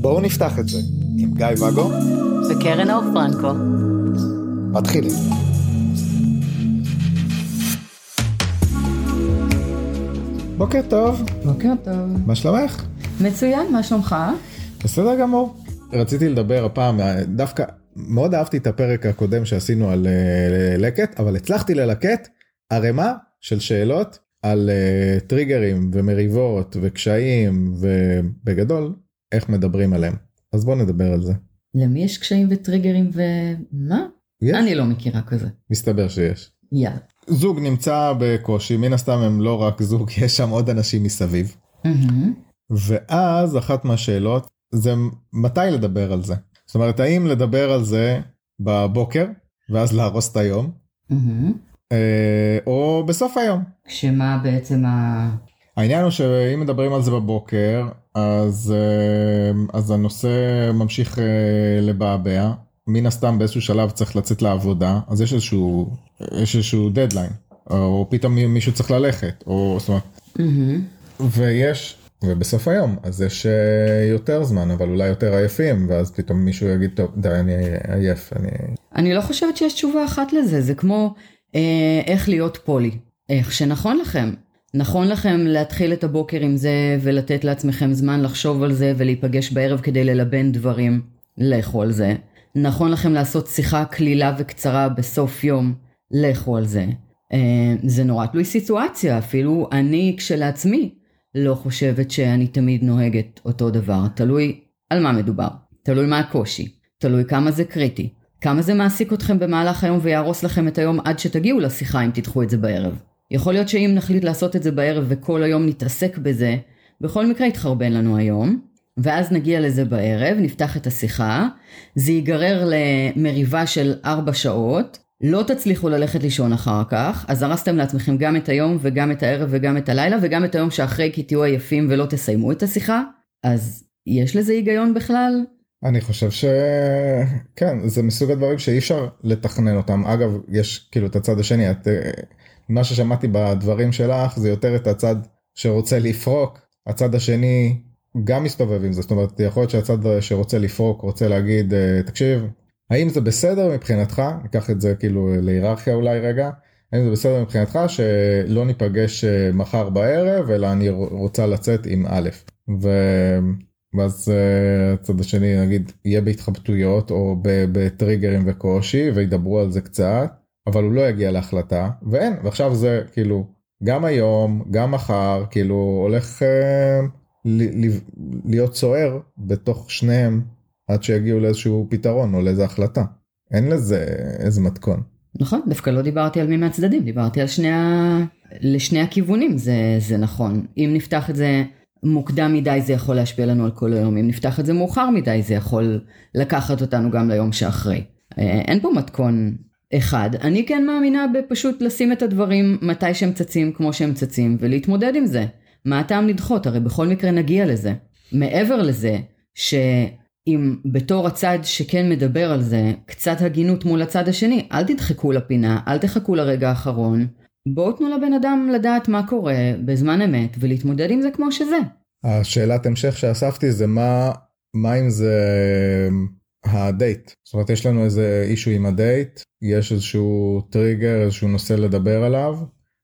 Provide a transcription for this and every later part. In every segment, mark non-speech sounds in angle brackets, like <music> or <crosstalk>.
בואו נפתח את זה עם גיא ואגו וקרן אור פרנקו. מתחילים. בוקר טוב, בוקר טוב. מה שלומך? מצוין, מה שלומך? בסדר גמור. רציתי לדבר הפעם, דווקא מאוד אהבתי את הפרק הקודם שעשינו על אה, לקט, אבל הצלחתי ללקט ערימה של שאלות על uh, טריגרים ומריבות וקשיים ובגדול איך מדברים עליהם. אז בוא נדבר על זה. למי יש קשיים וטריגרים ומה? יש? אני לא מכירה כזה. מסתבר שיש. יאללה. זוג נמצא בקושי, מן הסתם הם לא רק זוג, <laughs> יש שם עוד אנשים מסביב. מהמם. ואז אחת מהשאלות זה מתי לדבר על זה. זאת אומרת, האם לדבר על זה בבוקר ואז להרוס את היום, מהמם. אה, או בסוף היום. כשמה בעצם ה... העניין הוא שאם מדברים על זה בבוקר, אז, אה, אז הנושא ממשיך אה, לבעבע. מן הסתם באיזשהו שלב צריך לצאת לעבודה, אז יש איזשהו, יש איזשהו דדליין, או פתאום מישהו צריך ללכת, או זאת אומרת, מהמם. ויש, ובסוף היום, אז יש יותר זמן, אבל אולי יותר עייפים, ואז פתאום מישהו יגיד, טוב, די, אני עייף, אני... אני לא חושבת שיש תשובה אחת לזה, זה כמו איך להיות פולי. איך שנכון לכם. נכון לכם להתחיל את הבוקר עם זה ולתת לעצמכם זמן לחשוב על זה ולהיפגש בערב כדי ללבן דברים, לכו על זה. נכון לכם לעשות שיחה קלילה וקצרה בסוף יום, לכו על זה. אה, זה נורא תלוי סיטואציה, אפילו אני כשלעצמי לא חושבת שאני תמיד נוהגת אותו דבר, תלוי על מה מדובר, תלוי מה הקושי, תלוי כמה זה קריטי, כמה זה מעסיק אתכם במהלך היום ויהרוס לכם את היום עד שתגיעו לשיחה אם תדחו את זה בערב. יכול להיות שאם נחליט לעשות את זה בערב וכל היום נתעסק בזה, בכל מקרה יתחרבן לנו היום, ואז נגיע לזה בערב, נפתח את השיחה, זה ייגרר למריבה של ארבע שעות, לא תצליחו ללכת לישון אחר כך, אז הרסתם לעצמכם גם את היום וגם את הערב וגם את הלילה וגם את היום שאחרי כי תהיו עייפים ולא תסיימו את השיחה, אז יש לזה היגיון בכלל? אני חושב שכן, זה מסוג הדברים שאי אפשר לתכנן אותם. אגב, יש כאילו את הצד השני, את, אה, מה ששמעתי בדברים שלך זה יותר את הצד שרוצה לפרוק, הצד השני גם מסתובב עם זה, זאת אומרת, יכול להיות שהצד שרוצה לפרוק רוצה להגיד, אה, תקשיב, האם זה בסדר מבחינתך, ניקח את זה כאילו להיררכיה אולי רגע, האם זה בסדר מבחינתך שלא ניפגש אה, מחר בערב, אלא אני רוצה לצאת עם א', ו... ואז אה, הצד השני נגיד יהיה בהתחבטויות או בטריגרים וקושי וידברו על זה קצת אבל הוא לא יגיע להחלטה ואין ועכשיו זה כאילו גם היום גם מחר כאילו הולך אה, להיות סוער בתוך שניהם עד שיגיעו לאיזשהו פתרון או לאיזה החלטה אין לזה איזה מתכון. נכון, דווקא לא דיברתי על מי מהצדדים, דיברתי על שני ה... לשני הכיוונים זה, זה נכון. אם נפתח את זה מוקדם מדי זה יכול להשפיע לנו על כל היום, אם נפתח את זה מאוחר מדי זה יכול לקחת אותנו גם ליום שאחרי. אה, אין פה מתכון אחד, אני כן מאמינה בפשוט לשים את הדברים מתי שהם צצים כמו שהם צצים ולהתמודד עם זה. מה הטעם לדחות? הרי בכל מקרה נגיע לזה. מעבר לזה, שאם בתור הצד שכן מדבר על זה, קצת הגינות מול הצד השני, אל תדחקו לפינה, אל תחכו לרגע האחרון, בואו תנו לבן אדם לדעת מה קורה בזמן אמת ולהתמודד עם זה כמו שזה. השאלת המשך שאספתי זה מה מה אם זה הדייט זאת אומרת יש לנו איזה issue עם הדייט יש איזשהו טריגר איזשהו נושא לדבר עליו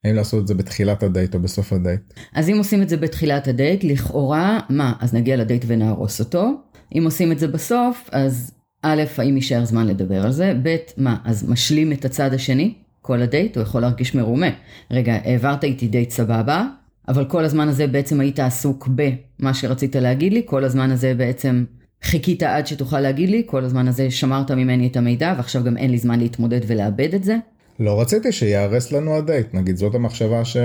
האם לעשות את זה בתחילת הדייט או בסוף הדייט. אז אם עושים את זה בתחילת הדייט, לכאורה, מה, אז נגיע לדייט ונהרוס אותו. אם עושים את זה בסוף, אז א', האם יישאר זמן לדבר על זה, ב', מה, אז משלים את הצד השני, כל הדייט, הוא יכול להרגיש מרומה. רגע, העברת איתי דייט סבבה, אבל כל הזמן הזה בעצם היית עסוק במה שרצית להגיד לי, כל הזמן הזה בעצם חיכית עד שתוכל להגיד לי, כל הזמן הזה שמרת ממני את המידע, ועכשיו גם אין לי זמן להתמודד ולאבד את זה. לא רציתי שיהרס לנו הדייט נגיד זאת המחשבה ש...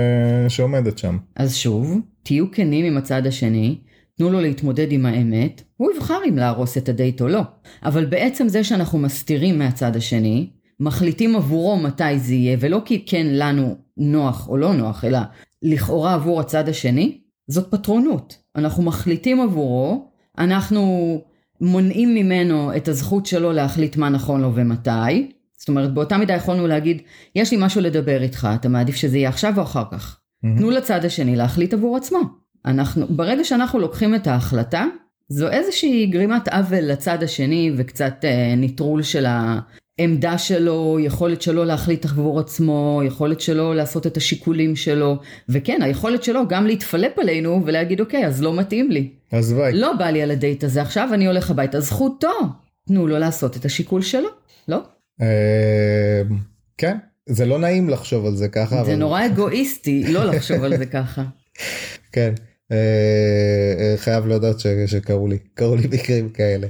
שעומדת שם. אז שוב, תהיו כנים עם הצד השני, תנו לו להתמודד עם האמת, הוא יבחר אם להרוס את הדייט או לא. אבל בעצם זה שאנחנו מסתירים מהצד השני, מחליטים עבורו מתי זה יהיה, ולא כי כן לנו נוח או לא נוח, אלא לכאורה עבור הצד השני, זאת פטרונות. אנחנו מחליטים עבורו, אנחנו מונעים ממנו את הזכות שלו להחליט מה נכון לו ומתי. זאת אומרת, באותה מידה יכולנו להגיד, יש לי משהו לדבר איתך, אתה מעדיף שזה יהיה עכשיו או אחר כך? תנו לצד השני להחליט עבור עצמו. אנחנו, ברגע שאנחנו לוקחים את ההחלטה, זו איזושהי גרימת עוול לצד השני וקצת אה, ניטרול של העמדה שלו, יכולת שלו להחליט עבור עצמו, יכולת שלו לעשות את השיקולים שלו, וכן, היכולת שלו גם להתפלפף עלינו ולהגיד אוקיי, אז לא מתאים לי. אז ביי. לא בא לי על הדייט הזה עכשיו, אני הולך הביתה, זכותו. תנו לו לעשות את השיקול שלו, לא? אה, כן, זה לא נעים לחשוב על זה ככה. זה נורא אגואיסטי לא לחשוב על זה ככה. <laughs> כן. אה, אה, חייב להודות שקרו לי, קרו לי מקרים כאלה.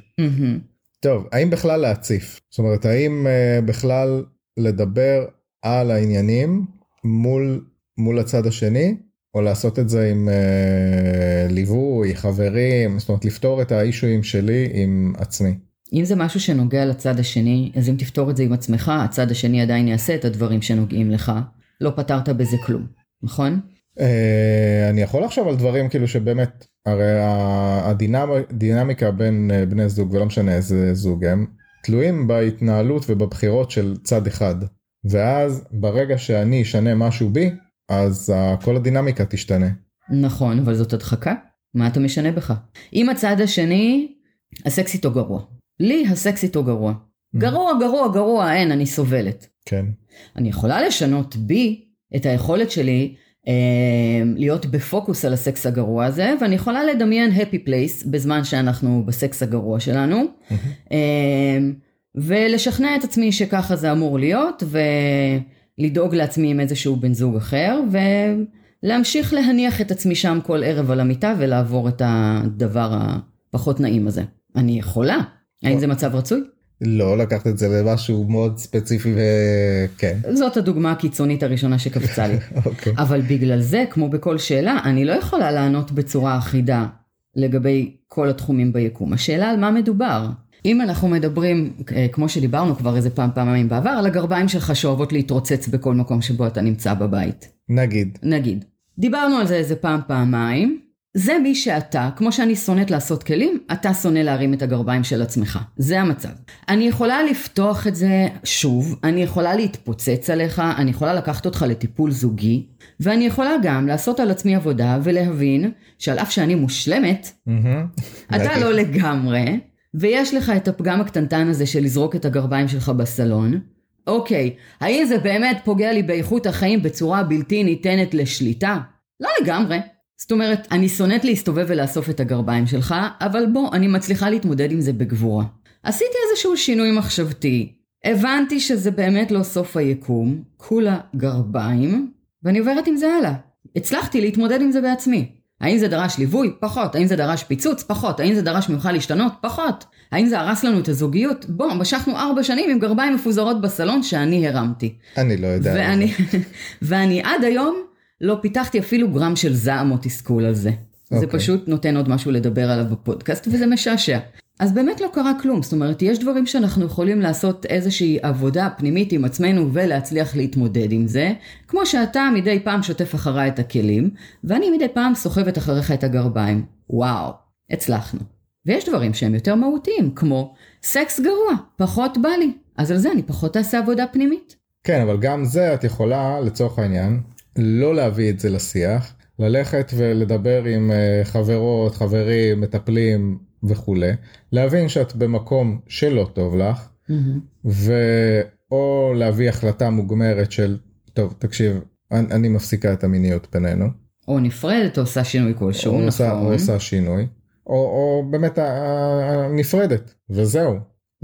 טוב, האם בכלל להציף? זאת אומרת, האם אה, בכלל לדבר על העניינים מול, מול הצד השני, או לעשות את זה עם אה, ליווי, חברים, זאת אומרת, לפתור את האישויים שלי עם עצמי. אם זה משהו שנוגע לצד השני, אז אם תפתור את זה עם עצמך, הצד השני עדיין יעשה את הדברים שנוגעים לך. לא פתרת בזה כלום, נכון? אה, אני יכול לחשוב על דברים כאילו שבאמת, הרי הדינמיקה בין אה, בני זוג, ולא משנה איזה זוג הם, תלויים בהתנהלות ובבחירות של צד אחד. ואז ברגע שאני אשנה משהו בי, אז כל הדינמיקה תשתנה. נכון, אבל זאת הדחקה. מה אתה משנה בך? אם הצד השני, הסקס איתו גרוע. לי הסקס איתו גרוע. גרוע, גרוע, גרוע, אין, אני סובלת. כן. אני יכולה לשנות בי את היכולת שלי להיות בפוקוס על הסקס הגרוע הזה, ואני יכולה לדמיין happy place בזמן שאנחנו בסקס הגרוע שלנו, אה, ולשכנע את עצמי שככה זה אמור להיות, ולדאוג לעצמי עם איזשהו בן זוג אחר, ולהמשיך להניח את עצמי שם כל ערב על המיטה ולעבור את הדבר הפחות נעים הזה. אני יכולה. האם זה מצב רצוי? לא לקחת את זה למשהו מאוד ספציפי וכן. זאת הדוגמה הקיצונית הראשונה שקפצה לי. <laughs> אוקיי. אבל בגלל זה, כמו בכל שאלה, אני לא יכולה לענות בצורה אחידה לגבי כל התחומים ביקום. השאלה על מה מדובר. אם אנחנו מדברים, אה, כמו שדיברנו כבר איזה פעם פעמיים בעבר, על הגרביים שלך שאוהבות להתרוצץ בכל מקום שבו אתה נמצא בבית. נגיד. נגיד. דיברנו על זה איזה פעם פעמיים. זה מי שאתה, כמו שאני שונאת לעשות כלים, אתה שונא להרים את הגרביים של עצמך. זה המצב. אני יכולה לפתוח את זה שוב, אני יכולה להתפוצץ עליך, אני יכולה לקחת אותך לטיפול זוגי, ואני יכולה גם לעשות על עצמי עבודה ולהבין שעל אף שאני מושלמת. אתה. לא לגמרי, ויש לך את הפגם הקטנטן הזה של לזרוק את הגרביים שלך בסלון. אוקיי, האם זה באמת פוגע לי באיכות החיים בצורה בלתי ניתנת לשליטה? לא לגמרי. זאת אומרת, אני שונאת להסתובב ולאסוף את הגרביים שלך, אבל בוא, אני מצליחה להתמודד עם זה בגבורה. עשיתי איזשהו שינוי מחשבתי, הבנתי שזה באמת לא סוף היקום, כולה גרביים, ואני עוברת עם זה הלאה. הצלחתי להתמודד עם זה בעצמי. האם זה דרש ליווי? פחות. האם זה דרש פיצוץ? פחות. האם זה דרש ממך להשתנות? פחות. האם זה הרס לנו את הזוגיות? בוא, משכנו ארבע שנים עם גרביים מפוזרות בסלון שאני הרמתי. אני לא יודע. ואני, <laughs> ואני עד היום לא פיתחתי אפילו גרם של זעם או תסכול על זה. זה אוקיי. פשוט נותן עוד משהו לדבר עליו בפודקאסט וזה משעשע. אז באמת לא קרה כלום, זאת אומרת, יש דברים שאנחנו יכולים לעשות איזושהי עבודה פנימית עם עצמנו ולהצליח להתמודד עם זה, כמו שאתה מדי פעם שוטף אחריי את הכלים, ואני מדי פעם סוחבת אחריך את הגרביים. וואו, הצלחנו. ויש דברים שהם יותר מהותיים, כמו סקס גרוע, פחות בא לי, אז על זה אני פחות אעשה עבודה פנימית. כן, אבל גם זה את יכולה, לצורך העניין, לא להביא את זה לשיח, ללכת ולדבר עם אה, חברות, חברים, מטפלים וכולי, להבין שאת במקום שלא טוב לך, ואו להביא החלטה מוגמרת של, טוב, תקשיב, אני, אני מפסיקה את המיניות בינינו, או נפרדת או עושה שינוי כלשהו, נכון. עושה, או עושה שינוי, או, או באמת נפרדת, וזהו.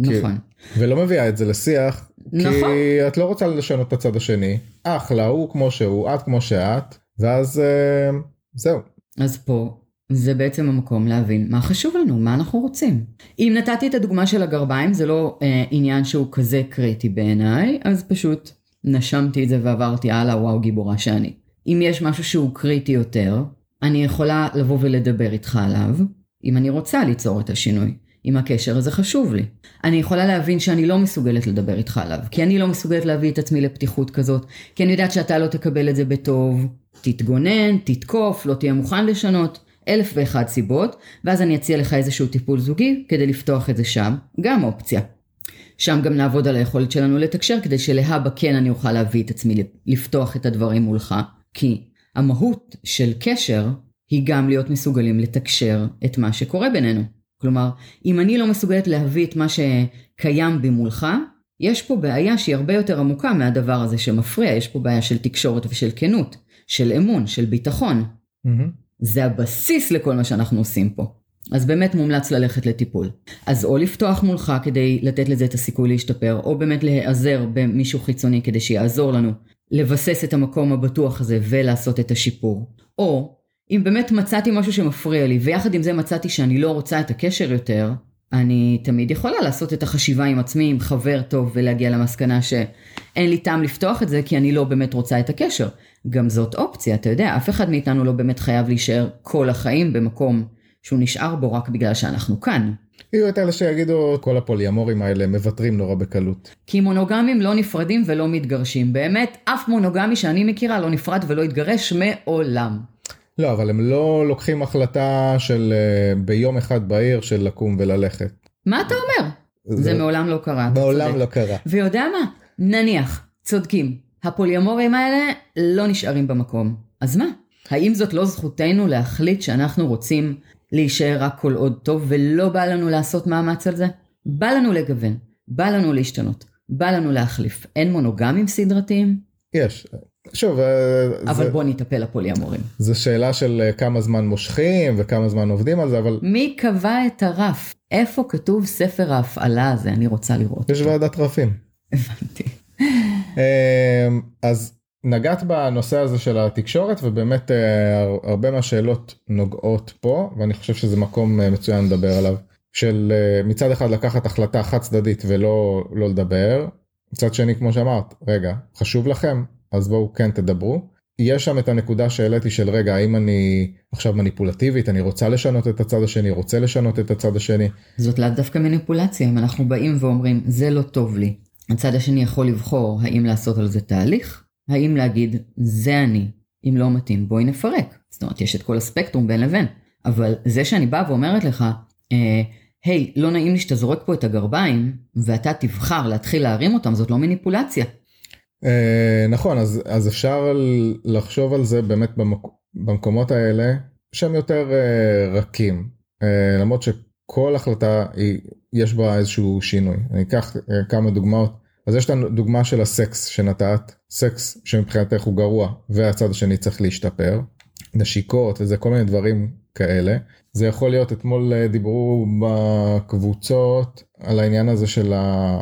כי- נכון. ולא מביאה את זה לשיח, נכון. כי את לא רוצה לשנות את הצד השני, אחלה, הוא כמו שהוא, את כמו שאת, ואז אה, זהו. אז פה זה בעצם המקום להבין מה חשוב לנו, מה אנחנו רוצים. אם נתתי את הדוגמה של הגרביים, זה לא אה, עניין שהוא כזה קריטי בעיניי, אז פשוט נשמתי את זה ועברתי הלאה, וואו גיבורה שאני. אם יש משהו שהוא קריטי יותר, אני יכולה לבוא ולדבר איתך עליו, אם אני רוצה ליצור את השינוי. אם הקשר הזה חשוב לי. אני יכולה להבין שאני לא מסוגלת לדבר איתך עליו, כי אני לא מסוגלת להביא את עצמי לפתיחות כזאת, כי אני יודעת שאתה לא תקבל את זה בטוב, תתגונן, תתקוף, לא תהיה מוכן לשנות, אלף ואחת סיבות, ואז אני אציע לך איזשהו טיפול זוגי כדי לפתוח את זה שם, גם אופציה. שם גם נעבוד על היכולת שלנו לתקשר כדי שלהבא כן אני אוכל להביא את עצמי לפתוח את הדברים מולך, כי המהות של קשר היא גם להיות מסוגלים לתקשר את מה שקורה בינינו. כלומר, אם אני לא מסוגלת להביא את מה שקיים במולך, יש פה בעיה שהיא הרבה יותר עמוקה מהדבר הזה שמפריע, יש פה בעיה של תקשורת ושל כנות, של אמון, של ביטחון. מהמם. זה הבסיס לכל מה שאנחנו עושים פה. אז באמת מומלץ ללכת לטיפול. אז או לפתוח מולך כדי לתת לזה את הסיכוי להשתפר, או באמת להיעזר במישהו חיצוני כדי שיעזור לנו לבסס את המקום הבטוח הזה ולעשות את השיפור. או אם באמת מצאתי משהו שמפריע לי, ויחד עם זה מצאתי שאני לא רוצה את הקשר יותר, אני תמיד יכולה לעשות את החשיבה עם עצמי, עם חבר טוב, ולהגיע למסקנה שאין לי טעם לפתוח את זה, כי אני לא באמת רוצה את הקשר. גם זאת אופציה, אתה יודע, אף אחד מאיתנו לא באמת חייב להישאר כל החיים במקום שהוא נשאר בו רק בגלל שאנחנו כאן. יהיו את אלה שיגידו כל הפוליאמורים האלה מוותרים נורא בקלות. כי מונוגמים לא נפרדים ולא מתגרשים. באמת, אף מונוגמי שאני מכירה לא נפרד ולא התגרש מעולם. לא, אבל הם לא לוקחים החלטה של אה, ביום אחד בעיר של לקום וללכת. מה אתה אומר? זה מעולם לא קרה. מעולם. לא קרה. ויודע מה? נניח, צודקים. הפוליומורים האלה לא נשארים במקום. אז מה? האם זאת לא זכותנו להחליט שאנחנו רוצים להישאר רק כל עוד טוב ולא בא לנו לעשות מאמץ על זה? בא לנו לגוון, בא לנו להשתנות, בא לנו להחליף. אין מונוגמים סדרתיים? יש. שוב, אה, אבל זה, בוא נטפל לפוליומורים. זה שאלה של אה, כמה זמן מושכים וכמה זמן עובדים על זה, אבל מי קבע את הרף? איפה כתוב ספר ההפעלה הזה? אני רוצה לראות. יש אותו. ועדת רפים. הבנתי. אמ, אז נגעת בנושא הזה של התקשורת ובאמת אה, הר- הרבה מהשאלות נוגעות פה ואני חושב שזה מקום מצוין לדבר עליו של מצד אחד לקחת החלטה חד צדדית ולא לא לדבר מצד שני כמו שאמרת רגע חשוב לכם אז בואו כן תדברו. יש שם את הנקודה שהעליתי של רגע האם אני עכשיו מניפולטיבית אני רוצה לשנות את הצד השני רוצה לשנות את הצד השני זאת לאו דווקא מניפולציה, אם אנחנו באים ואומרים, זה לא טוב לי. הצד השני יכול לבחור האם לעשות על זה תהליך, האם להגיד, זה אני, אם לא מתאים, בואי נפרק. זאת אומרת, יש את כל הספקטרום בין לבין. אבל זה שאני באה ואומרת לך, אה, היי, לא נעים לי שאתה זורק פה את הגרביים, ואתה תבחר להתחיל להרים אותם, זאת לא מניפולציה. אה, נכון אז אז אפשר לחשוב על זה באמת במק... במקומות האלה שהם יותר אה, רכים. אה, למרות שכל החלטה היא יש בה איזשהו שינוי. אני אקח אה, כמה דוגמאות. אז יש לנו דוגמה של הסקס שנתת סקס שמבחינתך הוא גרוע והצד השני צריך להשתפר. נשיקות וזה כל מיני דברים כאלה. זה יכול להיות אתמול דיברו בקבוצות על העניין הזה של ה...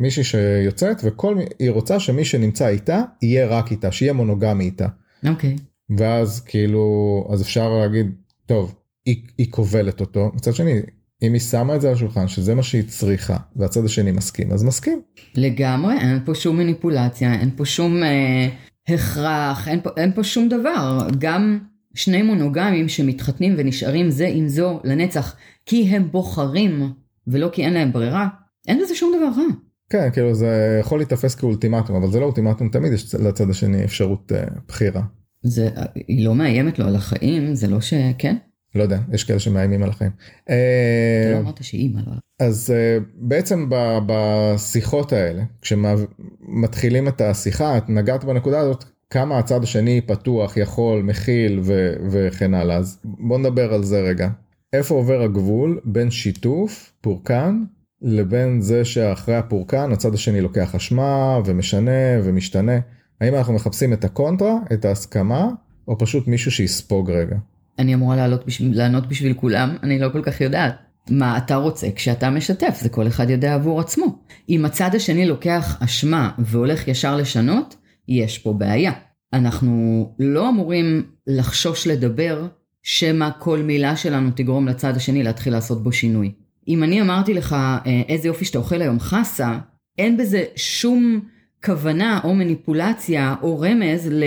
מישהי שיוצאת וכל מי- היא רוצה שמי שנמצא איתה יהיה רק איתה שיהיה מונוגמי איתה אוקיי. ואז כאילו אז אפשר להגיד טוב היא, היא כובלת אותו מצד שני אם היא שמה את זה על השולחן שזה מה שהיא צריכה והצד השני מסכים אז מסכים לגמרי, אין פה שום מניפולציה, אין פה שום אה, הכרח, אין פה, אין פה שום דבר. גם שני מונוגמים שמתחתנים ונשארים זה עם זו לנצח, כי הם בוחרים ולא כי אין להם ברירה, אין בזה שום דבר רע. כן כאילו זה יכול להיתפס כאולטימטום אבל זה לא אולטימטום תמיד יש לצד השני אפשרות uh, בחירה זה, היא לא מאיימת לו על החיים, זה לא ש... כן? לא יודע יש כאלה שמאיימים על החיים. אתה אה, לא אמרת שהיא אימא לא. אז uh, בעצם ב- בשיחות האלה כשמתחילים את השיחה את נגעת בנקודה הזאת כמה הצד השני פתוח יכול מכיל ו- וכן הלאה אז בוא נדבר על זה רגע. איפה עובר הגבול בין שיתוף פורקן לבין זה שאחרי הפורקן הצד השני לוקח אשמה ומשנה ומשתנה האם אנחנו מחפשים את הקונטרה את ההסכמה או פשוט מישהו שיספוג רגע. אני אמורה לעלות בשביל, לענות בשביל כולם, אני לא כל כך יודעת. מה אתה רוצה כשאתה משתף, זה כל אחד יודע עבור עצמו. אם הצד השני לוקח אשמה והולך ישר לשנות, יש פה בעיה. אנחנו לא אמורים לחשוש לדבר, שמא כל מילה שלנו תגרום לצד השני להתחיל לעשות בו שינוי. אם אני אמרתי לך, "אה, איזה יופי שאתה אוכל היום חסה, אין בזה שום כוונה או מניפולציה או רמז ל...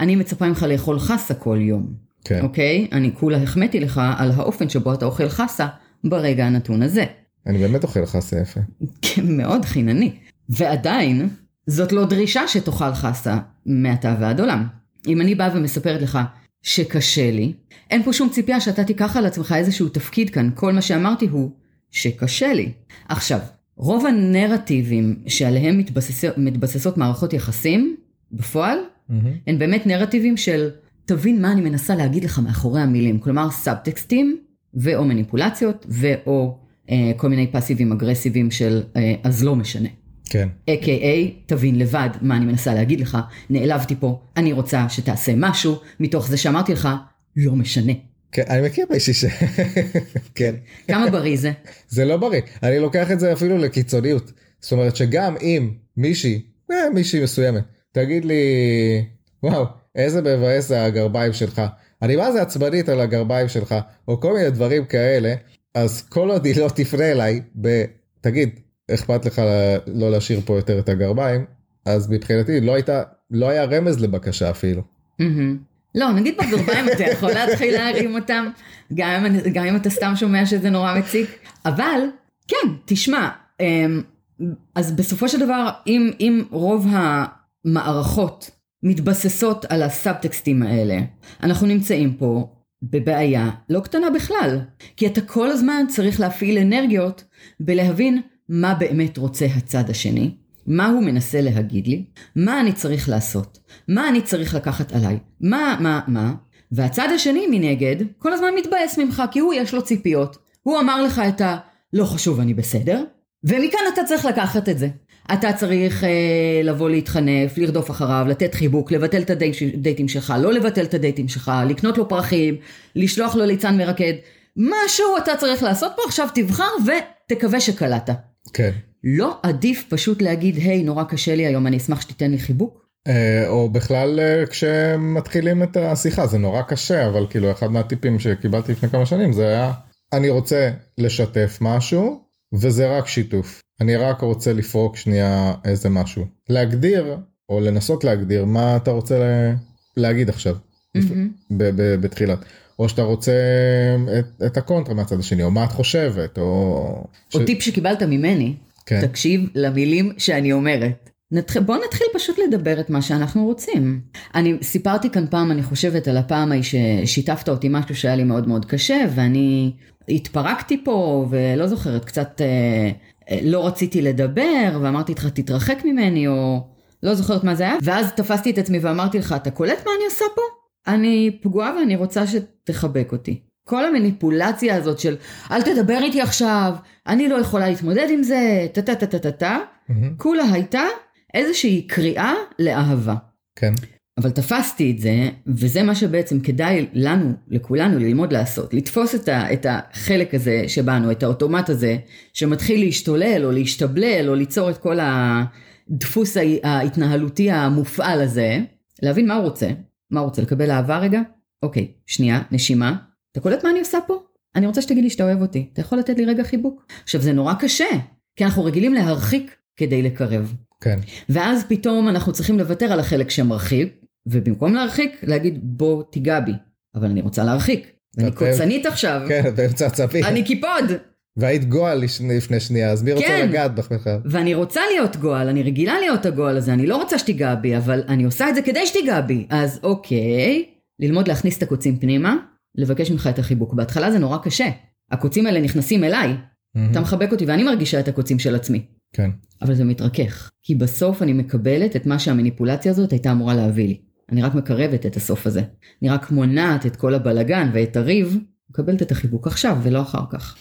אני מצפה ממך לאכול חסה כל יום. כן. אוקיי? אני כולה החמאתי לך על האופן שבו אתה אוכל חסה ברגע הנתון הזה. אני באמת אוכל חסה יפה. מאוד חינני. ועדיין, זאת לא דרישה שתאכל חסה מעתה ועד עולם. אם אני באה ומספרת לך שקשה לי, אין פה שום ציפייה שאתה תיקח על עצמך איזשהו תפקיד כאן. כל מה שאמרתי הוא שקשה לי. עכשיו, רוב הנרטיבים שעליהם מתבסס, מתבססות מערכות יחסים, בפועל, מהמם. הן באמת נרטיבים של תבין מה אני מנסה להגיד לך מאחורי המילים. כלומר, סאבטקסטים ואו מניפולציות ואו אה, כל מיני פאסיבים אגרסיביים של אה, אז לא משנה. כן. A.K.A. תבין לבד מה אני מנסה להגיד לך, נעלבתי פה, אני רוצה שתעשה משהו, מתוך זה שאמרתי לך, לא משנה. כן, אני מכיר מישהי ש... <laughs> כן. כמה בריא זה? <laughs> זה לא בריא, אני לוקח את זה אפילו לקיצוניות. זאת אומרת שגם אם מישהי, אה, מישהי מסוימת, תגיד לי, וואו, איזה מבאס הגרביים שלך, אני מה זה עצבנית על הגרביים שלך, או כל מיני דברים כאלה, אז כל עוד היא לא תפנה אליי, ב... תגיד, אכפת לך לא להשאיר פה יותר את הגרביים, אז מבחינתי לא הייתה, לא היה רמז לבקשה אפילו. לא, נגיד בגרביים אתה יכול להתחיל להרים אותם, גם גם אם אתה סתם שומע שזה נורא מציק, אבל כן, תשמע, אמ, אז בסופו של דבר, אם, אם רוב המערכות מתבססות על הסאבטקסטים האלה, אנחנו נמצאים פה בבעיה לא קטנה בכלל, כי אתה כל הזמן צריך להפעיל אנרגיות בלהבין מה באמת רוצה הצד השני, מה הוא מנסה להגיד לי, מה אני צריך לעשות, מה אני צריך לקחת עליי, מה, מה, מה, והצד השני מנגד כל הזמן מתבאס ממך כי הוא יש לו ציפיות, הוא אמר לך את ה לא חשוב אני בסדר, ומכאן אתה צריך לקחת את זה. אתה צריך אה, לבוא להתחנף, לרדוף אחריו, לתת חיבוק, לבטל את הדייטים שלך, לא לבטל את הדייטים שלך, לקנות לו פרחים, לשלוח לו ליצן מרקד. משהו אתה צריך לעשות פה, עכשיו תבחר ותקווה שקלעת. כן. לא עדיף פשוט להגיד, היי, נורא קשה לי היום, אני אשמח שתיתן לי חיבוק? אה, או בכלל אה, כשמתחילים את השיחה, זה נורא קשה, אבל כאילו אחד מהטיפים שקיבלתי לפני כמה שנים זה היה, אני רוצה לשתף משהו, וזה רק שיתוף. אני רק רוצה לפרוק שנייה איזה משהו. להגדיר, או לנסות להגדיר, מה אתה רוצה להגיד עכשיו, mm-hmm. בתחילת. או שאתה רוצה את, את הקונטרה מהצד השני, או מה את חושבת, או... או ש... טיפ שקיבלת ממני, כן. תקשיב למילים שאני אומרת. נת... בוא נתחיל פשוט לדבר את מה שאנחנו רוצים. אני סיפרתי כאן פעם, אני חושבת, על הפעם ההיא ששיתפת אותי משהו שהיה לי מאוד מאוד קשה, ואני התפרקתי פה, ולא זוכרת, קצת אה, אה, לא רציתי לדבר, ואמרתי לך, תתרחק ממני, או לא זוכרת מה זה היה, ואז תפסתי את עצמי ואמרתי לך, אתה קולט מה אני עושה פה? אני פגועה ואני רוצה שתחבק אותי. כל המניפולציה הזאת של אל תדבר איתי עכשיו, אני לא יכולה להתמודד עם זה, טה טה טה טה טה טה, כולה הייתה איזושהי קריאה לאהבה. כן. אבל תפסתי את זה, וזה מה שבעצם כדאי לנו, לכולנו, ללמוד לעשות. לתפוס את, ה, את החלק הזה שבנו, את האוטומט הזה, שמתחיל להשתולל או להשתבלל או ליצור את כל הדפוס ההתנהלותי המופעל הזה, להבין מה הוא רוצה, מה הוא רוצה, לקבל אהבה רגע? אוקיי, שנייה, נשימה. אתה קולט מה אני עושה פה? אני רוצה שתגיד לי שאתה אוהב אותי. אתה יכול לתת לי רגע חיבוק? עכשיו, זה נורא קשה, כי אנחנו רגילים להרחיק כדי לקרב. כן. ואז פתאום אנחנו צריכים לוותר על החלק שמרחיק, ובמקום להרחיק, להגיד בוא תיגע בי. אבל אני רוצה להרחיק. אני קוצנית עכשיו. כן, באמצע הצפי. אני קיפוד. והיית גועל לפני שנייה, אז מי רוצה כן. לגעת בך בכלל? ואני רוצה להיות גועל, אני רגילה להיות הגועל הזה, אני לא רוצה שתיגע בי, אבל אני עושה את זה כדי שתיגע בי. אז אוקיי, ללמוד להכניס את הקוצים פנימה, לבקש ממך את החיבוק. בהתחלה זה נורא קשה. הקוצים האלה נכנסים אליי. Mm-hmm. אתה מחבק אותי ואני מרגישה את הקוצים של עצמי. כן. אבל זה מתרכך. כי בסוף אני מקבלת את מה שהמניפולציה הזאת הייתה אמורה להביא לי. אני רק מקרבת את הסוף הזה. אני רק מונעת את כל הבלגן ואת הריב, מקבלת את החיבוק עכשיו ולא אחר כך.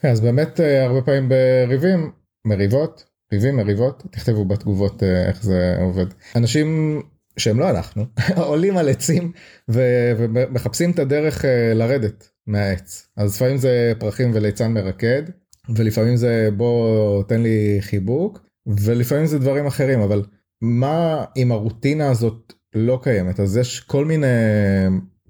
כן, אז באמת אה, הרבה פעמים בריבים, מריבות, ריבים, מריבות, תכתבו בתגובות אה, איך זה עובד. אנשים שהם לא אנחנו, <laughs> עולים על עצים ו- ומחפשים את הדרך אה, לרדת מהעץ. אז לפעמים זה פרחים וליצן מרקד, ולפעמים זה בוא תן לי חיבוק, ולפעמים זה דברים אחרים, אבל מה אם הרוטינה הזאת לא קיימת, אז יש כל מיני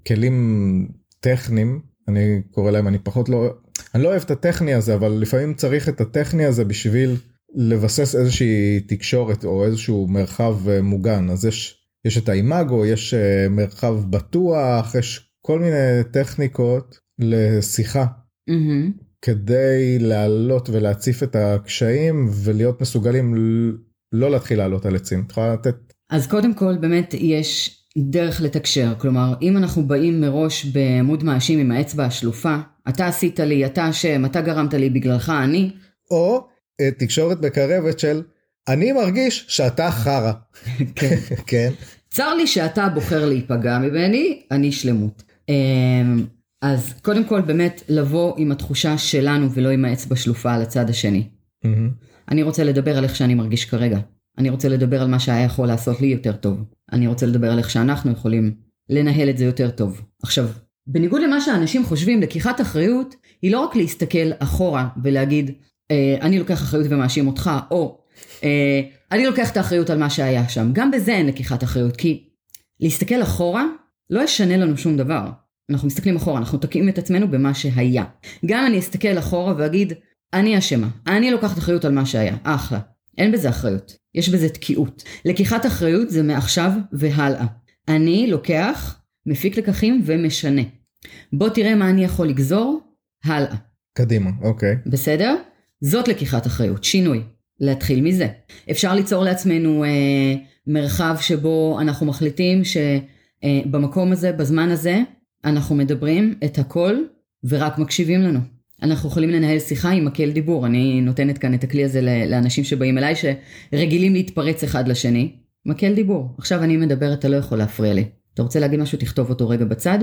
כלים טכניים, אני קורא להם, אני פחות לא, אני לא אוהב את הטכני הזה, אבל לפעמים צריך את הטכני הזה בשביל לבסס איזושהי תקשורת או איזשהו מרחב אה, מוגן. אז יש, יש את האימאגו, יש אה, מרחב בטוח, יש כל מיני טכניקות לשיחה. Mm-hmm. כדי להעלות ולהציף את הקשיים ולהיות מסוגלים לא להתחיל לעלות על עצים. את יכולה לתת? אז קודם כל באמת יש דרך לתקשר, כלומר אם אנחנו באים מראש בעמוד מאשים עם האצבע השלופה, אתה עשית לי, אתה אשם, אתה גרמת לי בגללך אני. או תקשורת מקרבת של אני מרגיש שאתה חרא. כן. <laughs> כן. צר לי שאתה בוחר להיפגע ממני, אני שלמות. אמ, אז קודם כל באמת לבוא עם התחושה שלנו ולא עם האצבע שלופה על הצד השני. מהמם. אני רוצה לדבר על איך שאני מרגיש כרגע. אני רוצה לדבר על מה שהיה יכול לעשות לי יותר טוב. אני רוצה לדבר על איך שאנחנו יכולים לנהל את זה יותר טוב. עכשיו, בניגוד למה שאנשים חושבים, לקיחת אחריות היא לא רק להסתכל אחורה ולהגיד, אה, אני לוקח אחריות ומאשים אותך, או אני לוקח את האחריות על מה שהיה שם. גם בזה אין לקיחת אחריות, כי להסתכל אחורה לא ישנה לנו שום דבר. אנחנו מסתכלים אחורה, אנחנו תוקעים את עצמנו במה שהיה. גם אני אסתכל אחורה ואגיד, אני אשמה, אני לוקחת אחריות על מה שהיה, אחלה. אין בזה אחריות, יש בזה תקיעות. לקיחת אחריות זה מעכשיו והלאה. אני לוקח, מפיק לקחים ומשנה. בוא תראה מה אני יכול לגזור, הלאה. קדימה, אוקיי. בסדר? זאת לקיחת אחריות, שינוי. להתחיל מזה. אפשר ליצור לעצמנו אה, מרחב שבו אנחנו מחליטים שבמקום הזה, בזמן הזה, אנחנו מדברים את הכל ורק מקשיבים לנו. אנחנו יכולים לנהל שיחה עם מקל דיבור. אני נותנת כאן את הכלי הזה לאנשים שבאים אליי שרגילים להתפרץ אחד לשני. מקל דיבור. עכשיו אני מדברת, אתה לא יכול להפריע לי. אתה רוצה להגיד משהו, תכתוב אותו רגע בצד,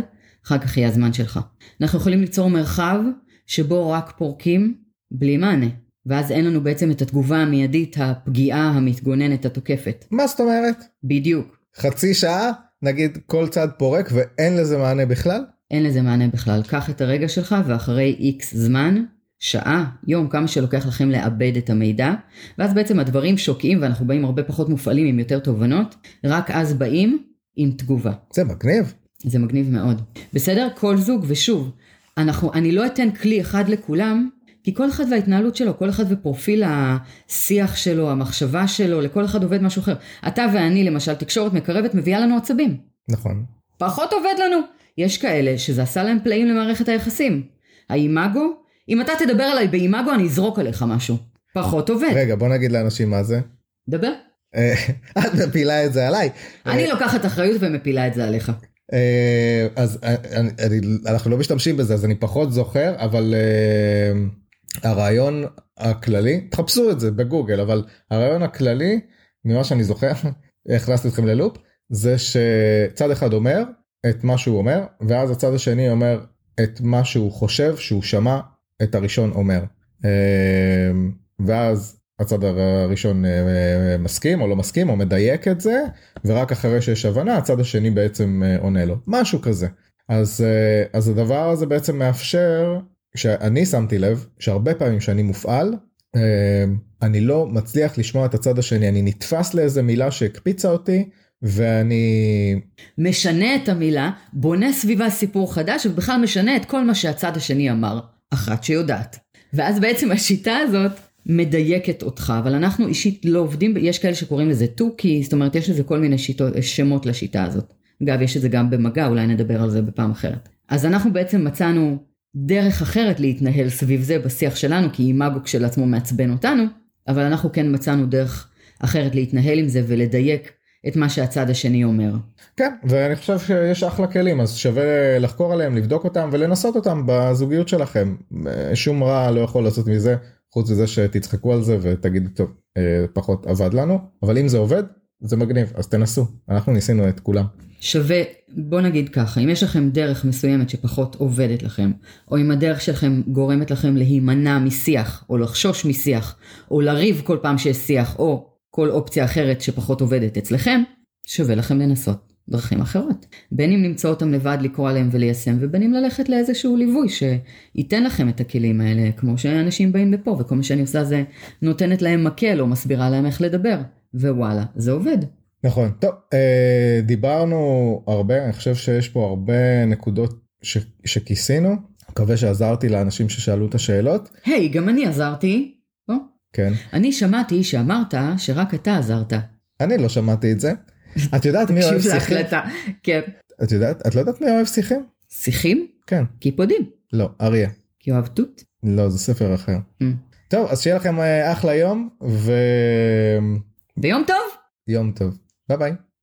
אחר כך יהיה הזמן שלך. אנחנו יכולים ליצור מרחב שבו רק פורקים בלי מענה. ואז אין לנו בעצם את התגובה המיידית, הפגיעה המתגוננת, התוקפת. מה זאת אומרת? בדיוק. חצי שעה, נגיד כל צד פורק ואין לזה מענה בכלל? אין לזה מענה בכלל. קח את הרגע שלך ואחרי איקס זמן, שעה, יום, כמה שלוקח לכם לעבד את המידע, ואז בעצם הדברים שוקעים ואנחנו באים הרבה פחות מופעלים עם יותר תובנות, רק אז באים עם תגובה. זה מגניב. זה מגניב מאוד. בסדר? כל זוג, ושוב, אנחנו, אני לא אתן כלי אחד לכולם, כי כל אחד וההתנהלות שלו, כל אחד ופרופיל השיח שלו, המחשבה שלו, לכל אחד עובד משהו אחר. אתה ואני, למשל, תקשורת מקרבת מביאה לנו עצבים. נכון. פחות עובד לנו. יש כאלה שזה עשה להם פלאים למערכת היחסים. האימאגו, אם אתה תדבר עליי באימאגו אני אזרוק עליך משהו. פחות עובד. רגע, בוא נגיד לאנשים מה זה. דבר. אה, <laughs> את מפילה את זה עליי. אני לוקחת אחריות ומפילה את זה עליך. אה, אז אה, אני, אני, אנחנו לא משתמשים בזה אז אני פחות זוכר אבל uh, הרעיון הכללי תחפשו את זה בגוגל אבל הרעיון הכללי ממה שאני זוכר <laughs> הכנסתי אתכם ללופ זה שצד אחד אומר את מה שהוא אומר ואז הצד השני אומר את מה שהוא חושב שהוא שמע את הראשון אומר. uh, ואז הצד הראשון אה, מסכים או לא מסכים או מדייק את זה ורק אחרי שיש הבנה הצד השני בעצם אה, עונה לו. משהו כזה. אז אה, אז הדבר הזה בעצם מאפשר שאני שמתי לב שהרבה פעמים שאני מופעל אני לא מצליח לשמוע את הצד השני אני נתפס לאיזה מילה שהקפיצה אותי ואני משנה את המילה, בונה סביבה סיפור חדש ובכלל משנה את כל מה שהצד השני אמר, אחת שיודעת. ואז בעצם השיטה הזאת מדייקת אותך, אבל אנחנו אישית לא עובדים, יש כאלה שקוראים לזה תוכי, זאת אומרת יש לזה כל מיני שיטות, שמות לשיטה הזאת. אגב, יש את זה גם במגע, אולי נדבר על זה בפעם אחרת. אז אנחנו בעצם מצאנו דרך אחרת להתנהל סביב זה בשיח שלנו, כי אימאגו כשלעצמו מעצבן אותנו, אבל אנחנו כן מצאנו דרך אחרת להתנהל עם זה ולדייק את מה שהצד השני אומר. כן ואני חושב שיש אחלה כלים אז שווה לחקור עליהם לבדוק אותם ולנסות אותם בזוגיות שלכם שום רע לא יכול לעשות מזה חוץ מזה שתצחקו על זה ותגידו טוב אה, פחות עבד לנו אבל אם זה עובד זה מגניב אז תנסו אנחנו ניסינו את כולם. שווה בוא נגיד ככה אם יש לכם דרך מסוימת שפחות עובדת לכם או אם הדרך שלכם גורמת לכם להימנע משיח או לחשוש משיח או לריב כל פעם שיש שיח או כל אופציה אחרת שפחות עובדת אצלכם שווה לכם לנסות. דרכים אחרות. בין אם למצוא אותם לבד, לקרוא עליהם וליישם, ובין אם ללכת לאיזשהו ליווי שייתן לכם את הכלים האלה, כמו שאנשים באים לפה, וכל מה שאני עושה זה נותנת להם מקל או מסבירה להם איך לדבר, ווואלה, זה עובד. נכון, טוב, אה, דיברנו הרבה, אני חושב שיש פה הרבה נקודות ש, שכיסינו, מקווה שעזרתי לאנשים ששאלו את השאלות. היי, hey, גם אני עזרתי. או? כן. אני שמעתי שאמרת שרק אתה עזרת. אני לא שמעתי את זה. את יודעת מי אוהב שיחים? כן. את יודעת? את לא יודעת מי אוהב שיחים? שיחים? כן. קיפודים. לא, אריה. כי אוהב תות? לא, זה ספר אחר. Mm. טוב, אז שיהיה לכם אה, אחלה יום ו... ביום טוב. יום טוב. ביי ביי.